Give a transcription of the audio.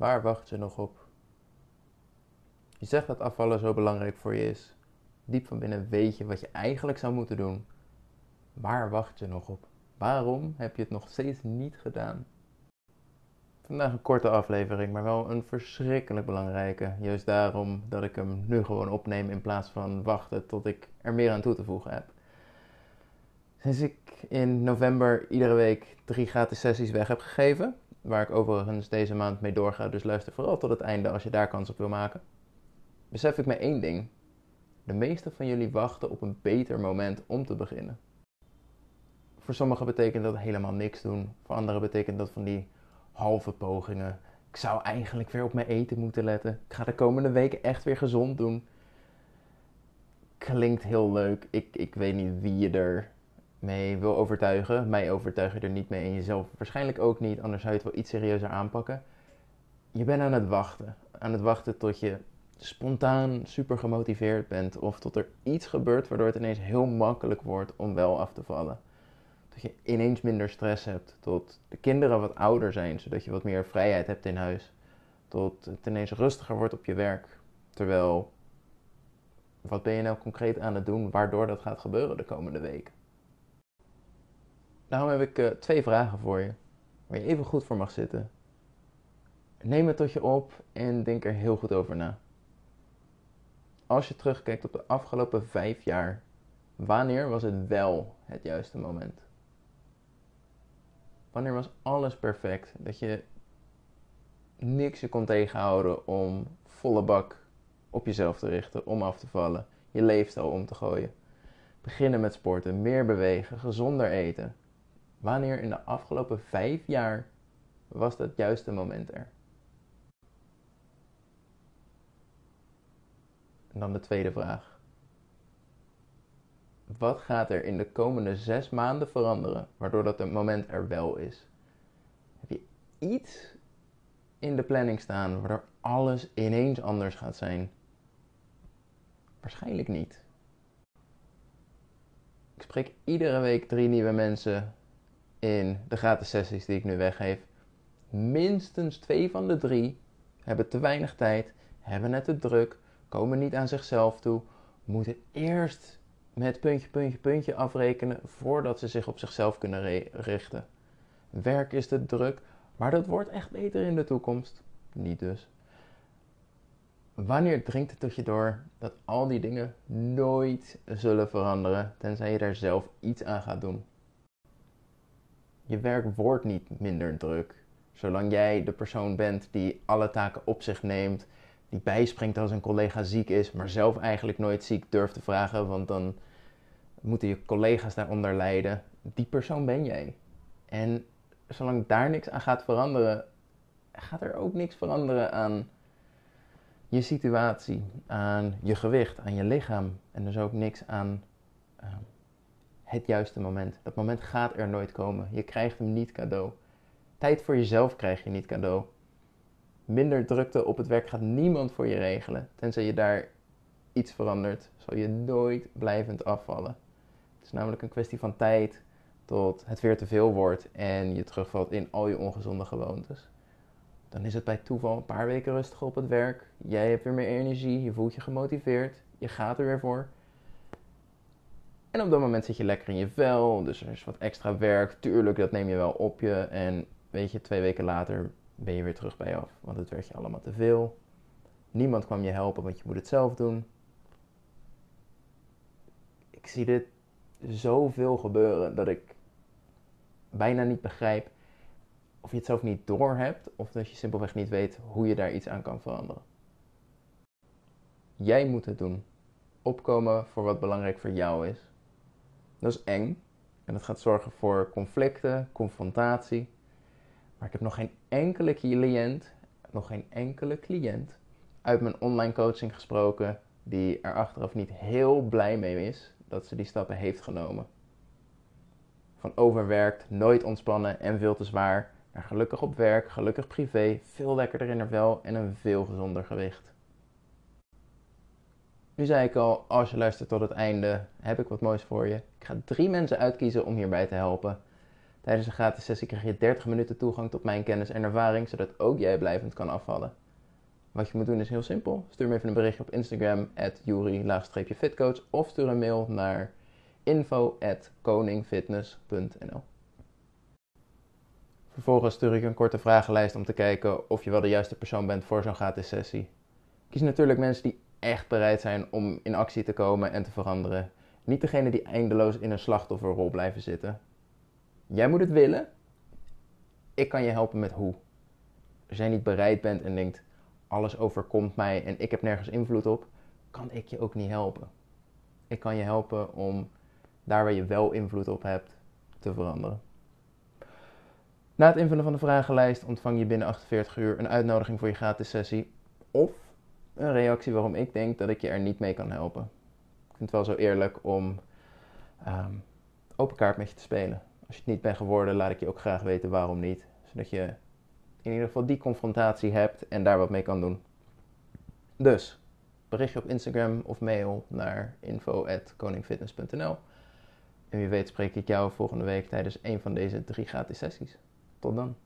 Waar wacht je nog op? Je zegt dat afvallen zo belangrijk voor je is. Diep van binnen weet je wat je eigenlijk zou moeten doen. Waar wacht je nog op? Waarom heb je het nog steeds niet gedaan? Vandaag een korte aflevering, maar wel een verschrikkelijk belangrijke. Juist daarom dat ik hem nu gewoon opneem in plaats van wachten tot ik er meer aan toe te voegen heb. Sinds ik in november iedere week drie gratis sessies weg heb gegeven, waar ik overigens deze maand mee doorga, dus luister vooral tot het einde als je daar kans op wil maken, besef ik me één ding. De meeste van jullie wachten op een beter moment om te beginnen. Voor sommigen betekent dat helemaal niks doen, voor anderen betekent dat van die halve pogingen. Ik zou eigenlijk weer op mijn eten moeten letten. Ik ga de komende weken echt weer gezond doen. Klinkt heel leuk. Ik, ik weet niet wie je er mee wil overtuigen. Mij overtuig je er niet mee en jezelf waarschijnlijk ook niet, anders zou je het wel iets serieuzer aanpakken. Je bent aan het wachten. Aan het wachten tot je spontaan super gemotiveerd bent of tot er iets gebeurt waardoor het ineens heel makkelijk wordt om wel af te vallen. Dat je ineens minder stress hebt, tot de kinderen wat ouder zijn, zodat je wat meer vrijheid hebt in huis. Tot het ineens rustiger wordt op je werk. Terwijl, wat ben je nou concreet aan het doen waardoor dat gaat gebeuren de komende weken? Daarom heb ik uh, twee vragen voor je, waar je even goed voor mag zitten. Neem het tot je op en denk er heel goed over na. Als je terugkijkt op de afgelopen vijf jaar, wanneer was het wel het juiste moment? Wanneer was alles perfect? Dat je niks je kon tegenhouden om volle bak op jezelf te richten, om af te vallen, je leefstijl om te gooien. Beginnen met sporten, meer bewegen, gezonder eten. Wanneer in de afgelopen vijf jaar was dat juiste moment er? En dan de tweede vraag. Wat gaat er in de komende zes maanden veranderen, waardoor dat moment er wel is? Heb je iets in de planning staan waardoor alles ineens anders gaat zijn? Waarschijnlijk niet. Ik spreek iedere week drie nieuwe mensen in de gratis sessies die ik nu weggeef. Minstens twee van de drie hebben te weinig tijd, hebben het te druk, komen niet aan zichzelf toe, moeten eerst met puntje, puntje, puntje afrekenen voordat ze zich op zichzelf kunnen richten. Werk is te druk, maar dat wordt echt beter in de toekomst. Niet dus. Wanneer dringt het tot je door dat al die dingen nooit zullen veranderen, tenzij je daar zelf iets aan gaat doen? Je werk wordt niet minder druk. Zolang jij de persoon bent die alle taken op zich neemt, die bijspringt als een collega ziek is, maar zelf eigenlijk nooit ziek durft te vragen, want dan moeten je collega's daaronder lijden. Die persoon ben jij. En zolang daar niks aan gaat veranderen, gaat er ook niks veranderen aan je situatie, aan je gewicht, aan je lichaam. En dus ook niks aan uh, het juiste moment. Dat moment gaat er nooit komen. Je krijgt hem niet cadeau. Tijd voor jezelf krijg je niet cadeau. Minder drukte op het werk gaat niemand voor je regelen. Tenzij je daar iets verandert, zal je nooit blijvend afvallen. Het is namelijk een kwestie van tijd tot het weer te veel wordt en je terugvalt in al je ongezonde gewoontes. Dan is het bij toeval een paar weken rustig op het werk. Jij hebt weer meer energie, je voelt je gemotiveerd, je gaat er weer voor. En op dat moment zit je lekker in je vel, dus er is wat extra werk. Tuurlijk, dat neem je wel op je. En weet je, twee weken later ben je weer terug bij je af. Want het werd je allemaal te veel. Niemand kwam je helpen, want je moet het zelf doen. Ik zie dit zoveel gebeuren dat ik bijna niet begrijp of je het zelf niet door hebt of dat je simpelweg niet weet hoe je daar iets aan kan veranderen. Jij moet het doen. Opkomen voor wat belangrijk voor jou is. Dat is eng en dat gaat zorgen voor conflicten, confrontatie. Maar ik heb nog geen enkele cliënt, nog geen enkele cliënt uit mijn online coaching gesproken die er achteraf niet heel blij mee is dat ze die stappen heeft genomen. Van overwerkt, nooit ontspannen en veel te zwaar, naar gelukkig op werk, gelukkig privé, veel lekkerder in haar vel en een veel gezonder gewicht. Nu zei ik al, als je luistert tot het einde, heb ik wat moois voor je. Ik ga drie mensen uitkiezen om hierbij te helpen. Tijdens een gratis sessie krijg je 30 minuten toegang tot mijn kennis en ervaring, zodat ook jij blijvend kan afvallen. Wat je moet doen is heel simpel. Stuur me even een berichtje op Instagram, at fitcoach of stuur een mail naar info.koningfitness.nl Vervolgens stuur ik een korte vragenlijst om te kijken of je wel de juiste persoon bent voor zo'n gratis sessie. Kies natuurlijk mensen die echt bereid zijn om in actie te komen en te veranderen. Niet degene die eindeloos in een slachtofferrol blijven zitten. Jij moet het willen. Ik kan je helpen met hoe. Als jij niet bereid bent en denkt, alles overkomt mij en ik heb nergens invloed op, kan ik je ook niet helpen. Ik kan je helpen om daar waar je wel invloed op hebt te veranderen. Na het invullen van de vragenlijst ontvang je binnen 48 uur een uitnodiging voor je gratis sessie of een reactie waarom ik denk dat ik je er niet mee kan helpen. Ik vind het wel zo eerlijk om um, open kaart met je te spelen. Als je het niet bent geworden, laat ik je ook graag weten waarom niet. Zodat je in ieder geval die confrontatie hebt en daar wat mee kan doen. Dus, berichtje op Instagram of mail naar info.koningfitness.nl En wie weet spreek ik jou volgende week tijdens een van deze drie gratis sessies. Tot dan.